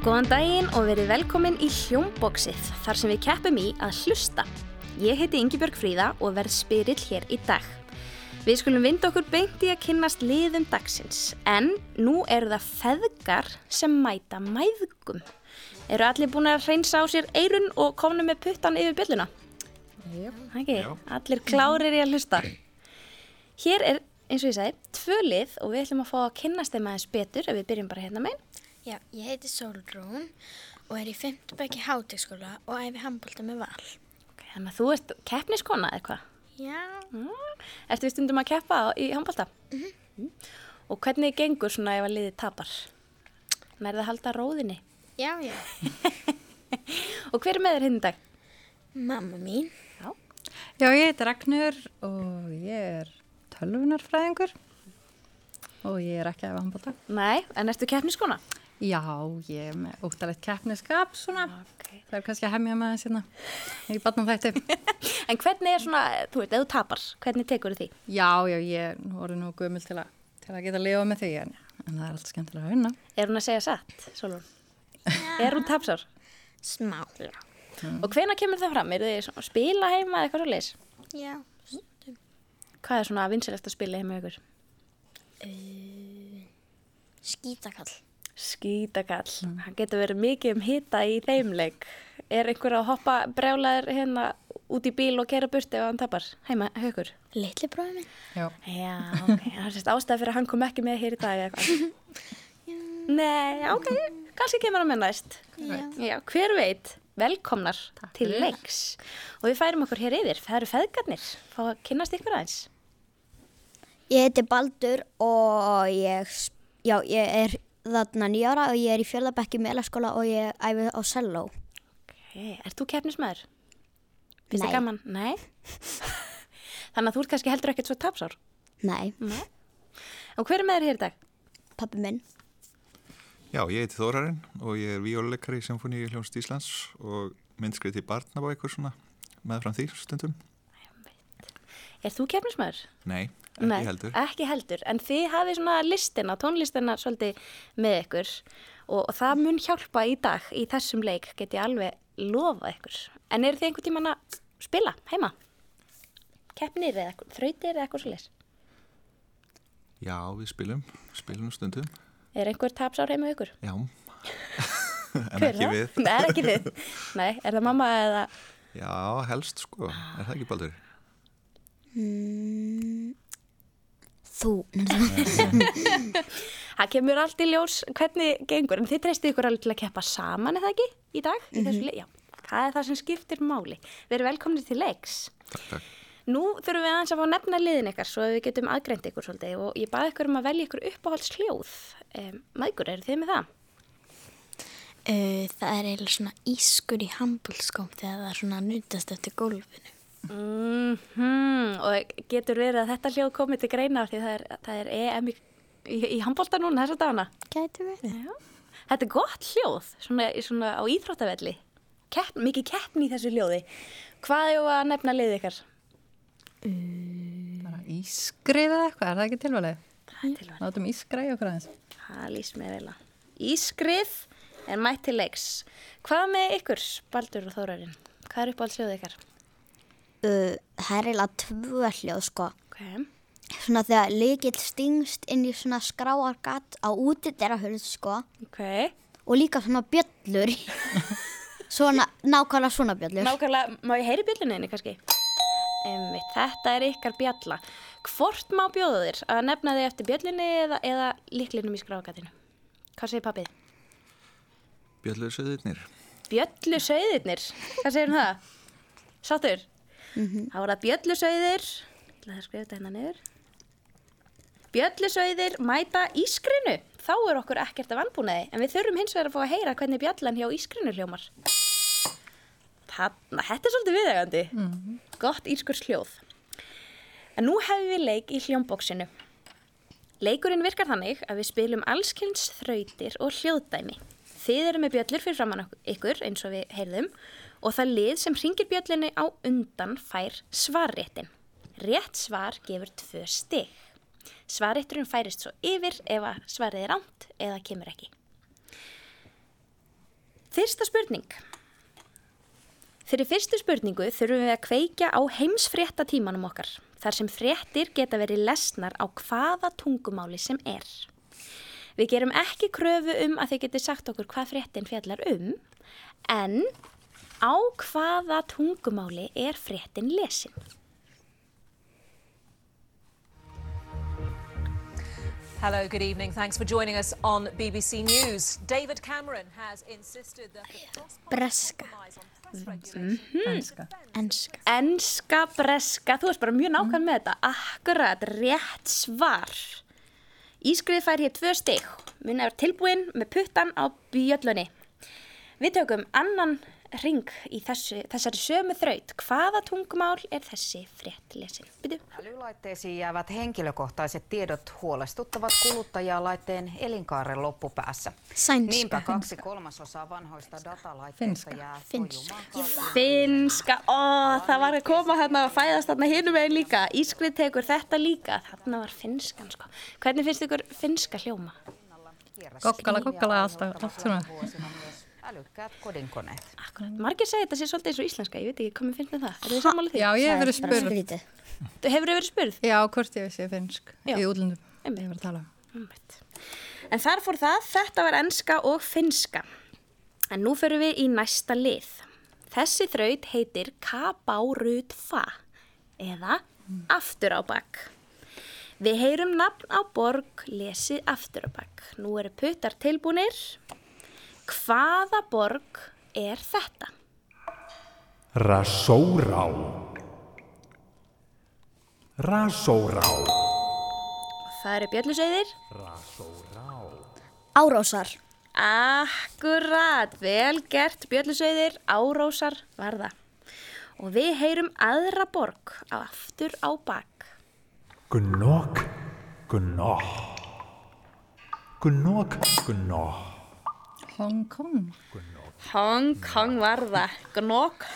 Góðan daginn og verið velkomin í Hljómboksið þar sem við keppum í að hlusta. Ég heiti Yngibjörg Fríða og verð spyrill hér í dag. Við skulum vinda okkur beint í að kynnast liðum dagsins en nú eru það feðgar sem mæta mæðgum. Eru allir búin að reynsa á sér eirun og komna með puttan yfir bylluna? Yep. Ekki, allir klárir í að hlusta. Hér er, eins og ég sagði, tvö lið og við ætlum að fá að kynnast þeim aðeins betur ef við byrjum bara hérna meginn. Já, ég heiti Solrún og er í 5. bekki hátegskóla og æfi handbólta með val. Ok, Þannig að þú ert keppniskona eða hvað? Já, Mm. Ertu við stundum að keppa í handbólta? Mm. Og hvernig gengur svona ef að liðið tapar? Nærði að halda róðinni? já, já. Og hver er með þér hinn í dag? Mamma mín. Já. Já, ég heiti Ragnur og ég er tölvunarfræðingur og ég er ekki að handbólta. Nei, en ertu keppniskona? Já, ég er með óttalegt keppniskap svona. Ok. Það er kannski að hemmja með þessi hérna. Ég er barnum þætti. En hvernig er svona, þú veit, ef þú tapar, hvernig tekur því? Já, já, ég er orðið nú gömul til að, til að geta lifað með því en, en það er alltaf skemmtilega að vinna. Er hún að segja satt, Solon? Er hún tapsár? Smá. Og hvena kemur það fram? Er þið svona að spila heima eða eitthvað svo leis? Já. Hvað er svona vinsilegt að spila heima ykkur? Skítakall. Skítakall. Það getur verið mikið um hita í þeimleik. Er einhver að hoppa brjálaður hérna út í bíl og kera burti ef hann tapar heima hökur? Litli bróði minn. Já. Já, ok. Það er sérst ástæði fyrir að hann kom ekki með hér í dag eða eitthvað. Nei, ok. Kanski kemur hann með næst. Já. Já, hver veit. Velkomnar til fyrir. leiks. Og við færum okkur hér yfir. Það eru feðgarnir. Fá að kynnast ykkur aðeins. Ég heiti Baldur og ég, já, ég er þarna nýjára og ég er í fjörðabekki meðlaskóla og ég æfi á Selló. Ok, ert þú keppnismæður? Finnst þið Nei. gaman? Nei. Þannig að þú ert kannski heldur ekkert svo tapsár. Nei, Nei. Og hver er með þér hér í dag? pappi minn. Já, ég heiti Þórarinn og ég er víóluleikari í Symfóni Hljónst Íslands og myndskrið til barnabækur svona meðfram því stundum. Er þú keppnismæður? Nei, ekki heldur. Ekki heldur, en þið hafið svona listina, tónlistina svolítið með ykkur og, og það mun hjálpa í dag í þessum leik, get ég alveg lofa ykkur. En eru þið einhvern tíman að spila heima? Keppnir eða þrautir eða eitthvað svolítið? Já, við spilum, spilum stundum. Er einhver tapsár heima ykkur? Já, en ekki við. Nei, ekki við. Nei, er það mamma eða... Já, helst sko, er það ekki baldur? Þú. Það kemur allt í ljós hvernig gengur, en þið treystið ykkur alveg til að keppa saman, eða ekki, í dag? Í þessu leik, já. Það er það sem skiptir máli. Við erum velkomni til leiks. Takk, takk. Nú þurfum við aðeins að fá að nefna liðin ykkar svo að við getum aðgreint ykkur svolítið og ég baði ykkur um að velja ykkur uppáhalds hljóð. Um, Mægur, eru þið með það? Uh, það er eiginlega svona ískur í handbólskóm þegar það er svona nutast eftir gólfinu. Mm Og getur verið að þetta hljóð komið til greina af því það er, það er EM í, í, í handbólta núna þessa dagana. Gæti verið. Já. Þetta er gott hljóð, svona, svona á íþróttavelli. Kepp, mikið keppni í þessu hljóði. Hvað er að nefna liðið ykkar? Bara ískriða eitthvað, er það ekki tilvalið? Það er tilvæg. Látum ískræði okkur aðeins. Það lýst mér vel að. Ískrið er mætt til leiks. Hvað með ykkur, Baldur og Þórarinn? Hvað er uppáhalds hljóðið ykkar? Uh, það er eiginlega tvö hljóð, sko. Ok. Svona þegar líkill stingst inn í svona skráargatt á útidera hurð, sko. Ok. Og líka svona bjöllur. svona, nákvæmlega svona bjöllur. Nákvæmlega, má ég heyri bjölluninni kannski? Einmitt, þetta er ykkar bjalla. Hvort má bjóða þér að nefna þig eftir bjöllunni eða, eða líklinum í skrágatinu? Hvað segir pappið? Björnlega söðurnir. Bjöllusauðirnir. Hvað segir hún það? Sáttur? Þá er það bjöllusauðir. Ég ætla að skrifa þetta hérna niður. Bjöllusauðir mæta ískrinu. Þá er okkur ekkert af anbúnaði. En við þurfum hins vegar að fá að heyra hvernig bjallan hjá ískrinu hljómar. Þarna, þetta er svolítið viðegandi. Gott ískurs hljóð. En nú hefum við leik í hljómbóksinu. Leikurinn virkar þannig að við spilum allskynns þrautir og hljóðdæmi. Þið eru með bjöllur fyrir framann ykkur eins og við heyrðum og það lið sem ringir bjöllinni á undan fær svarréttin. Rétt svar gefur tvö stig. Svarrétturinn færist svo yfir ef að svarið er rámt eða kemur ekki. Fyrsta spurning. Fyrir fyrstu spurningu þurfum við að kveikja á heimsfrétta tímanum okkar, þar sem fréttir geta verið lesnar á hvaða tungumáli sem er. Við gerum ekki kröfu um að þið geti sagt okkur hvað fréttin fjallar um, en á hvaða tungumáli er fréttin lesin? Hello, good evening. Thanks for joining us on BBC News. David Cameron has insisted that the Breska. press regulation Enska. Enska. Enska breska, þú veist bara mjög nákvæm með þetta, akkurat rétt svar. Ískrið fær hér tvö stig, mun er tilbúin með puttan á bjöllunni. Við tökum annan ring í þessu, þessari sömu þraut. Hvaða tungumál er þessi frétt lesin? Byrju. Älylaitteisiin jäävät henkilökohtaiset tiedot huolestuttavat kuluttajaa laitteen elinkaaren loppupäässä. Sænska. Niinpä kaksi kolmasosaa vanhoista datalaitteista jää Finska. Finska, ó, það var að koma hérna að fæðast þarna hinum einn líka. Ískrið tekur þetta líka, þarna var finskan sko. Hvernig finnst ykkur finska hljóma? Kokkala, kokkala, alltaf, allt svona. Margir segir þetta sé svolítið eins og íslenska, ég veit ekki hvað mér finnst með það. Er þið sammála því? Já, ég hef verið Það er spurð. hefur verið spurð? Já, hvort ég sé finnsk Já. í útlundum. Ég var að tala um. En þar fór það, þetta var enska og finska. En nú förum við í næsta lið. Þessi þraut heitir Kabárut Fa eða Aftur á bakk. Við heyrum nafn á borg lesið aftur á bakk. Nú eru puttar tilbúnir. Hvaða borg er þetta? Rasórá Rasórá Það eru bjöllusauðir. Árósar. Akkurat, vel gert bjöllusauðir, árósar var það. Og við heyrum aðra borg á aftur á bakk. Gnokk Gnokk Gnokk Gnokk Hong Kong. Hong Kong var það. Gnokk.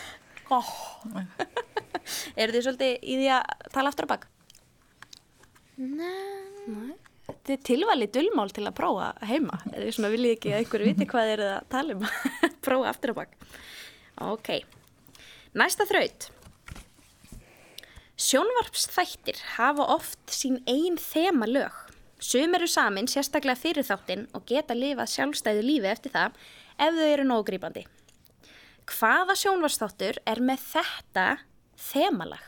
Oh. Eru þið svolítið í því að tala aftur á bakk? Nei. Þetta er tilvalið dulmál til að prófa heima. Er þið svona viljið ekki að ykkur viti hvað þið eruð að tala um að prófa aftur á bakk? Ok. Næsta þraut. Sjónvarpsþættir hafa oft sín ein þema lög. Sum eru samin sérstaklega fyrir þáttinn og geta lifað sjálfstæðu lífi eftir það ef þau eru nógrýpandi. Hvaða sjónvarsþáttur er með þetta þemalag?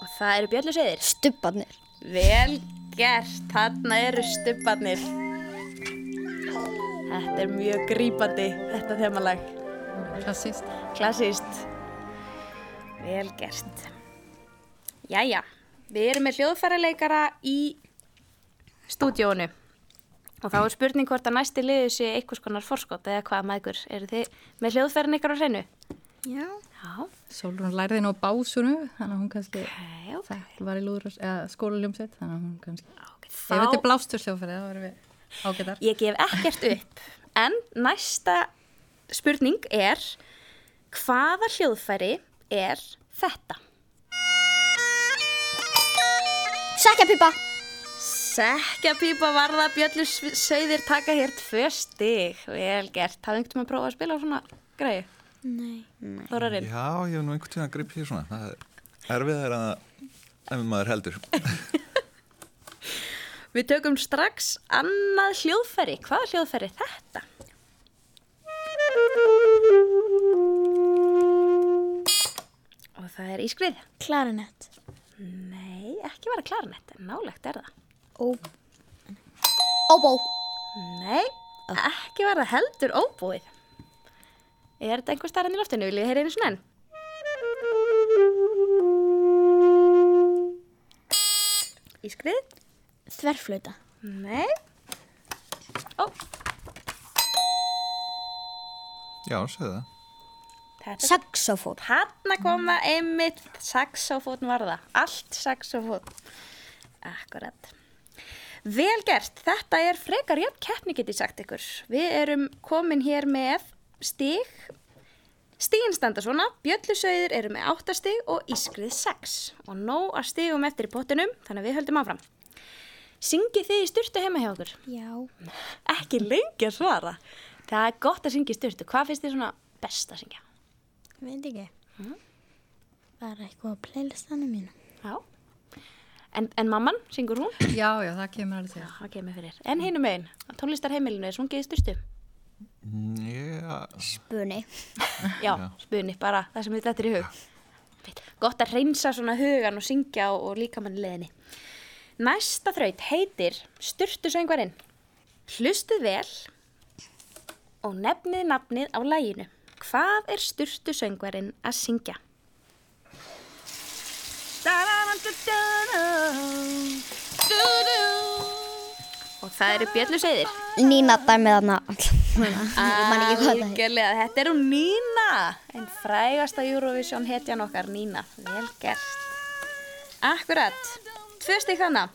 Og það eru bjölluseiðir. Stubbarnir. Vel gert, þarna eru stubbarnir. Þetta er mjög grípandi, þetta þemalag. Klassíst. Klassíst. Vel gert. Jæja, við erum með hljóðfæraleikara í stúdíónu. Og þá er spurning hvort að næsti liðu sé einhvers konar forskot eða hvað maður. Eru þið með hljóðfærin ykkar á hreinu? Já. Já. Sólrún lærði nú básunu, þannig að hún kannski Okay, okay. það var í skólaljómsveit, þannig að hún kannski... okay. Ef þetta er Þá, blástursljófæri, þá erum við ágætar. ég gef ekkert upp. En næsta spurning er, hvaða hljóðfæri er þetta? Sækjapipa. Sekkjapípa varða bjöllu sögðir taka hér tvö stig. Vel gert. Hafði einhvern veginn að prófa að spila á svona greiðu? Nei. Þórarinn? Já, ég hef nú einhvern tíðan að gripa því svona. Það er erfið er að ef maður heldur. Við tökum strax annað hljóðfæri. Hvaða hljóðfæri er þetta? Það er ískrið. Klarinett. Nei, ekki vera klarinett, en nálegt er það. Ó. Óbó. Nei, ekki vera heldur óbúið. Er þetta einhver starfinn í loftinu? Viljið þið heyra einu svona enn? Ískrið? Þverflöta. Nei. Ó, Já, segðu það. Saxofón. Hanna kom það einmitt saxofón var það. Allt saxofón. Akkurat. Vel gert. Þetta er frekar jafn keppni get ég sagt ykkur. Við erum komin hér með stig. Stigin standa svona. Bjöllusauður eru með 8 stig og ískrið 6. Og nóg að stigum eftir í pottinum, þannig að við höldum áfram. Syngið þið í styrtu heima hjá okkur? Já. Ekki lengi að svara. Það er gott að syngja í styrtu. Hvað finnst þið svona best að syngja? Veit ekki. Bara eitthvað á playlistanum mínu. Já. En, en mamman, syngur hún? Já, já, það kemur alveg til. Það kemur fyrir. En hinum megin, á tónlistarheimilinu er sungið í styrtu? Já, Spuni. Já, spunni, bara það sem við er í hug. Gott að reynsa svona hugan og syngja og, og líkamann leðinni. Næsta þraut heitir Sturtusöngvarinn. Hlustið vel og nefnið nafnið á læginu. Hvað er Sturtusöngvarinn að syngja? Og það eru bjölluseiðir. Nína dæmið er. Algjörlega, þetta er hún Nína, en frægasta Eurovision hetjan okkar Nína, vel gert. Akkurat, tvö stík hana.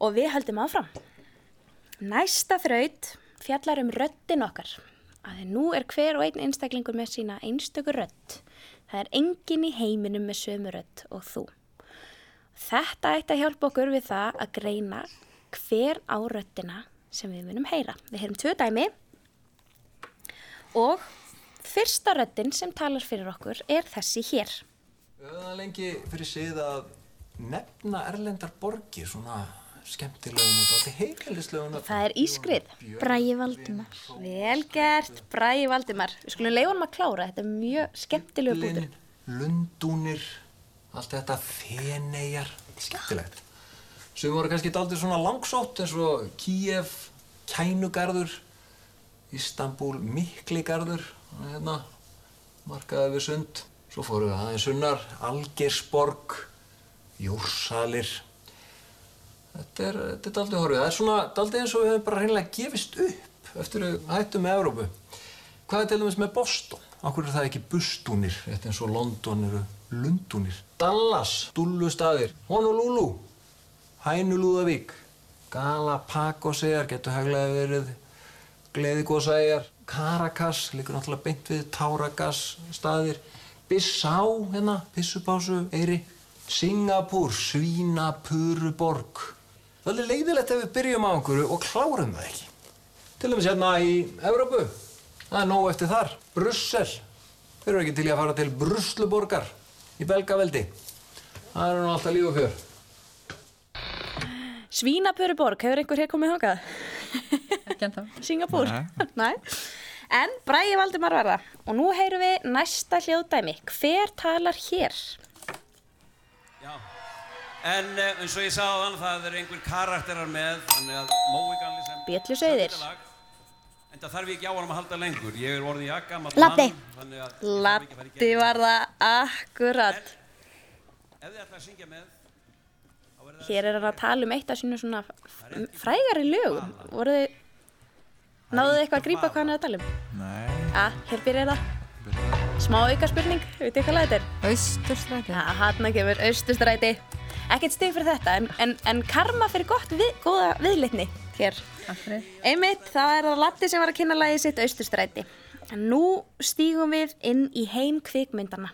Og við höldum áfram. Næsta þraut fjallar um röddin okkar. Að nú er hver og einn einstaklingur með sína einstöku rödd. Það er engin í heiminum með sömu rödd og þú. Þetta ætti að hjálpa okkur við það að greina hver á röddina sem við munum heyra. Við heyrum tvö dæmi og fyrsta röddin sem talar fyrir okkur er þessi hér. Það er lengi fyrir sig að nefna erlendar borgir svona skemmtilegum og dálítið heimilislegum nöfnum. Það er ískrið. Bræði Valdimar. Vel gert, Bræði Valdimar. Við skulum leifa honum að klára, þetta er mjög skemmtilegu bútur. Lundúnir, allt þetta feneyjar, skemmtilegt. Sem voru kannski dálítið svona langsótt eins og Kíef, Kænugarður, Istanbul, Mikligarður, hérna, markaði við sund. Svo fóru við aðeins sunnar, Algersborg, Júrsalir. Þetta er, þetta er daldið horfið. Það er svona daldið eins og við hefum bara reynilega gefist upp eftir að hættum með Evrópu. Hvað er til dæmis með Boston? Akkur er það ekki Bustúnir, þetta eins og London eru Lundúnir. Dallas, Dullustaðir, Honolulu, Hænulúðavík, Galapagoseyjar, getur heglaði verið Gleðigósæjar, Caracas, líkur náttúrulega beint við Táragas staðir, Bissá, hérna, Pissupásu, Eyri, Singapúr, Svínapuruborg. Það er leiðilegt ef við byrjum á einhverju og klárum það ekki. Til dæmis hérna í Evrópu, það er nóg eftir þar. Brussel, þeir eru ekki til í að fara til Brusluborgar í Belgaveldi. Það eru nú alltaf líf og fjör. Svínapöruborg, hefur einhver hér komið þangað? Ekki ennþá. Singapúr? Nei. Nei. En Bræði Valdimar var það. Og nú heyrum við næsta hljóðdæmi. Hver talar hér? Já, en uh, eins og ég sagði á þann, það er einhver karakterar með, þannig að Mói Galli sem... Lag, En það þarf ég ekki á honum að halda lengur. Ég er orðin jakkamall Latti. þannig að... ég þarf ekki að í Latti gegnum var það akkurat. Ef þið ætla að syngja með, þá verður það... Hér er hann að tala um eitt af sínu svona frægari lögum. Voru þið, náðu þið eitthvað að grípa hvað hann er að tala um? nei, Ah, hér byrjar það. Smá auka spurning, veit þið hvað lag þetta er? Austurstræti. Já, hann kemur austustræti. Ekkert stig fyrir þetta, en, en, en karma fyrir gott við, góða viðlitni hér. Einmitt, það er það Latti sem var að kynna lagið sitt austustræti. En nú stígum við inn í heim kvikmyndana.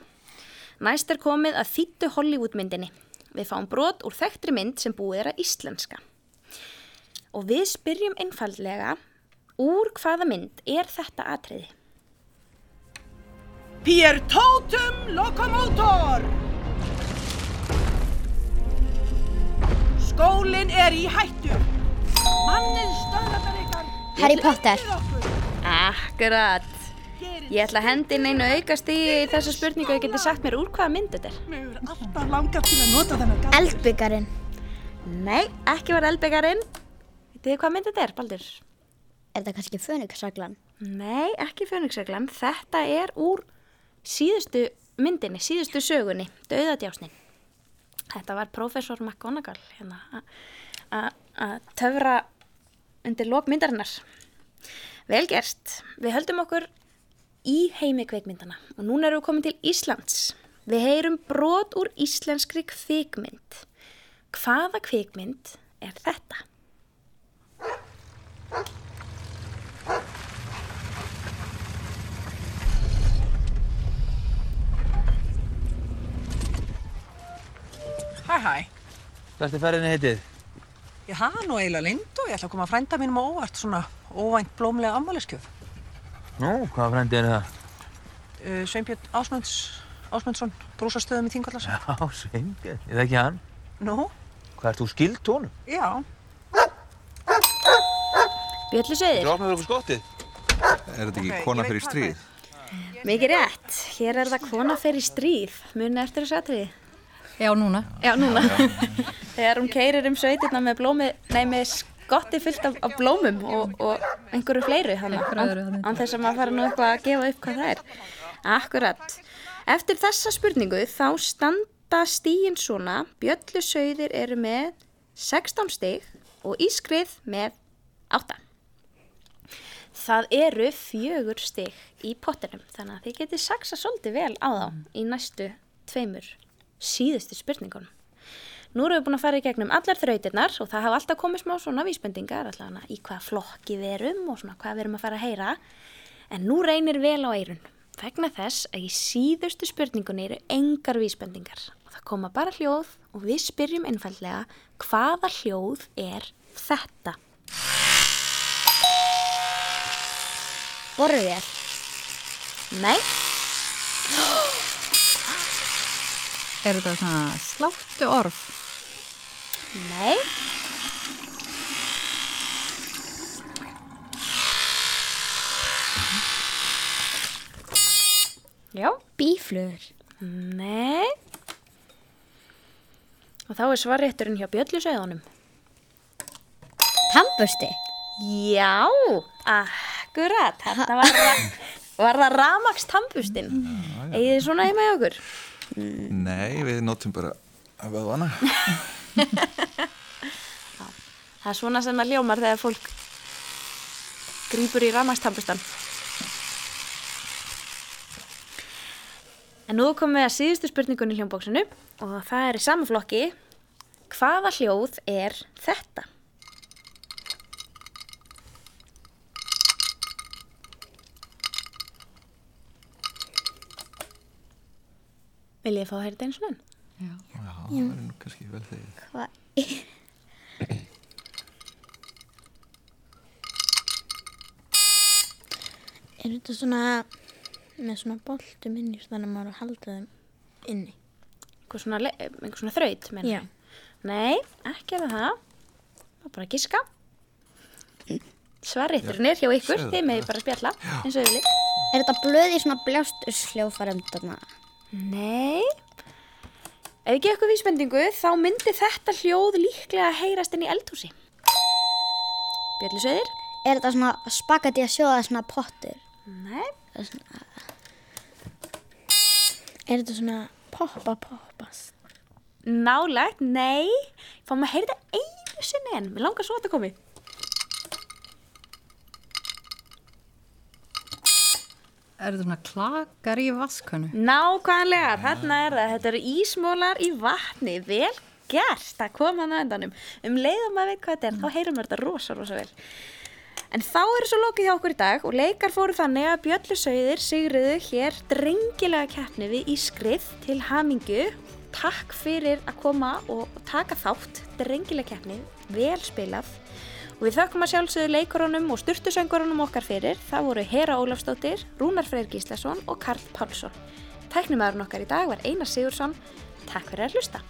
Næst er komið að þýttu Hollywoodmyndinni. Við fáum brot úr þekktri mynd sem búið er að íslenska. Og við spyrjum einfaldlega, úr hvaða mynd er þetta atriði? Pier totum locomotor! Skólinn er í hættu. Mannið stöðlarnar ykkar. Harry Potter. Akkurat. Ég ætla að hendi inn einu aukast í þessa spurningu og ég geti sagt mér úr hvaða mynd þetta er. Mér hefur alltaf langað til að nota þennan gaf. Eldbyggarinn. Nei, ekki var eldbyggarinn. Vitið þið hvað mynd þetta er, Baldur? Er þetta kannski Fönixreglan? Nei, ekki fjöningsreglan. Þetta er úr síðustu myndinni, síðustu sögunni, Dauðadjásnin. Þetta var professor McGonagall hérna að töfra undir lok myndarinnar. Vel gert. Við höldum okkur í heimi kveikmyndana og núna erum við komin til Íslands. Við heyrum brot úr íslenskri kvikmynd. Hvaða kvikmynd er þetta? Hæ hæ. Hvert er ferðinni heitið? Ég hafa nú eiginlega lindu og ég ætla að koma að frænda mínum á óvart svona óvænt blómlega ammaliðskjöf. Nú, hvaða frendi er það? Uh, Sveinbjörn Ásmunds, Ásmundsson, brúsastöðum í Þingvallas. Já, Sveinbjörn, ég þekki hann. Nú? Hvað ert þú skild honum? Já. Bjöllusauðir. Þú opnaður okkur skottið. Er þetta ekki kona fyrir stríð? Mikið rétt. Hér er það kona fyrir stríð. Muni eftir þessu atriði. Já, núna. Já, núna. Þegar hún keirir um sveitirna með blómi, nei, með skotti fullt af, af blómum og, og einhverju fleiru hann. Einhverju öðru, Án án þess að maður fara nú eitthvað að gefa upp hvað það er. Akkurat. Eftir þessa spurningu þá standa stíin svona. Bjöllusauðir eru með 16 stig og ískrið með 8. Það eru fjögur stig í pottinum þannig að þið getið saksa svolítið vel á þá í næstu tveimur síðustu spurningunum. Nú erum við búin að fara í gegnum allar þrautirnar og það hafa alltaf komið smá svona vísbendingar allavega í hvað flokki við erum og svona hvað við erum að fara að heyra. En nú reynir vel á eirun vegna þess að í síðustu spurningunni eru engar vísbendingar og það koma bara hljóð og við spyrjum einfallega hvaða hljóð er þetta? Borðvél. Nei. Er þetta svona sláttu orf? Nei. Já. Bíflugur. Nei. Og þá er svarrétturinn hjá bjöllusauðunum. Tambusti. Já, akkurat. Þetta var, var það ramaks tampustinn. Egið þið svona í okkur? Nei, við notum bara vöðvana. Það er svona sem það ljómar þegar fólk grýpur í rafmagnstampustan. En nú komum við að síðustu spurningunni í hljómbóksinu og það er í sama flokki. Hvaða hljóð er þetta? Vil ég fá að heyra þetta eins og enn? Já, það er nú kannski vel þegið. Hvað er? Þetta svona með svona boltum inni þannig að maður að halda þeim inni? Einhver svona, einhver svona þraut, menn Já. Nei, ekki er það það. Er bara að giska. Svarrétturinn er hjá ykkur, þið meði bara spjalla, eins og viljið. Er þetta blöð í svona bljástusljófarum þarna? Nei. Ef ég gef ykkur vísbendingu, þá myndi þetta hljóð líklega að heyrast inn í eldhúsi. Björlusveðir? Er þetta svona spagetti að sjóða svona pottur? Nei. Er svona, Er þetta svona poppa poppast? Nálegt, nei. Fáum að heyra þetta einu sinni enn. Mér langar svo að þetta komi. Er þetta svona klakar í vaskanu? Nákvæmlega, þarna er það. Þetta eru ísmólar í vatni. Vel gert, það kom hann að endanum. Um leiðum að veit hvað þetta er, þá heyrum við þetta rosa, rosa vel. En þá er svo lokið hjá okkur í dag og leikar fóru þannig að Bjöllusauðir sigriðu hér drengilega keppni við Ískrið til hamingu. Takk fyrir að koma og taka þátt, drengilega keppni, vel spilað. Og við þökkum að sjálfsögðu leikurunum og styrtusöngurunum okkar fyrir. Það voru Hera Ólafsdóttir, Rúnar Freyr Gíslason og Karl Pálsson. Tæknumæðurinn okkar í dag var Einar Sigursson. Takk fyrir að hlusta.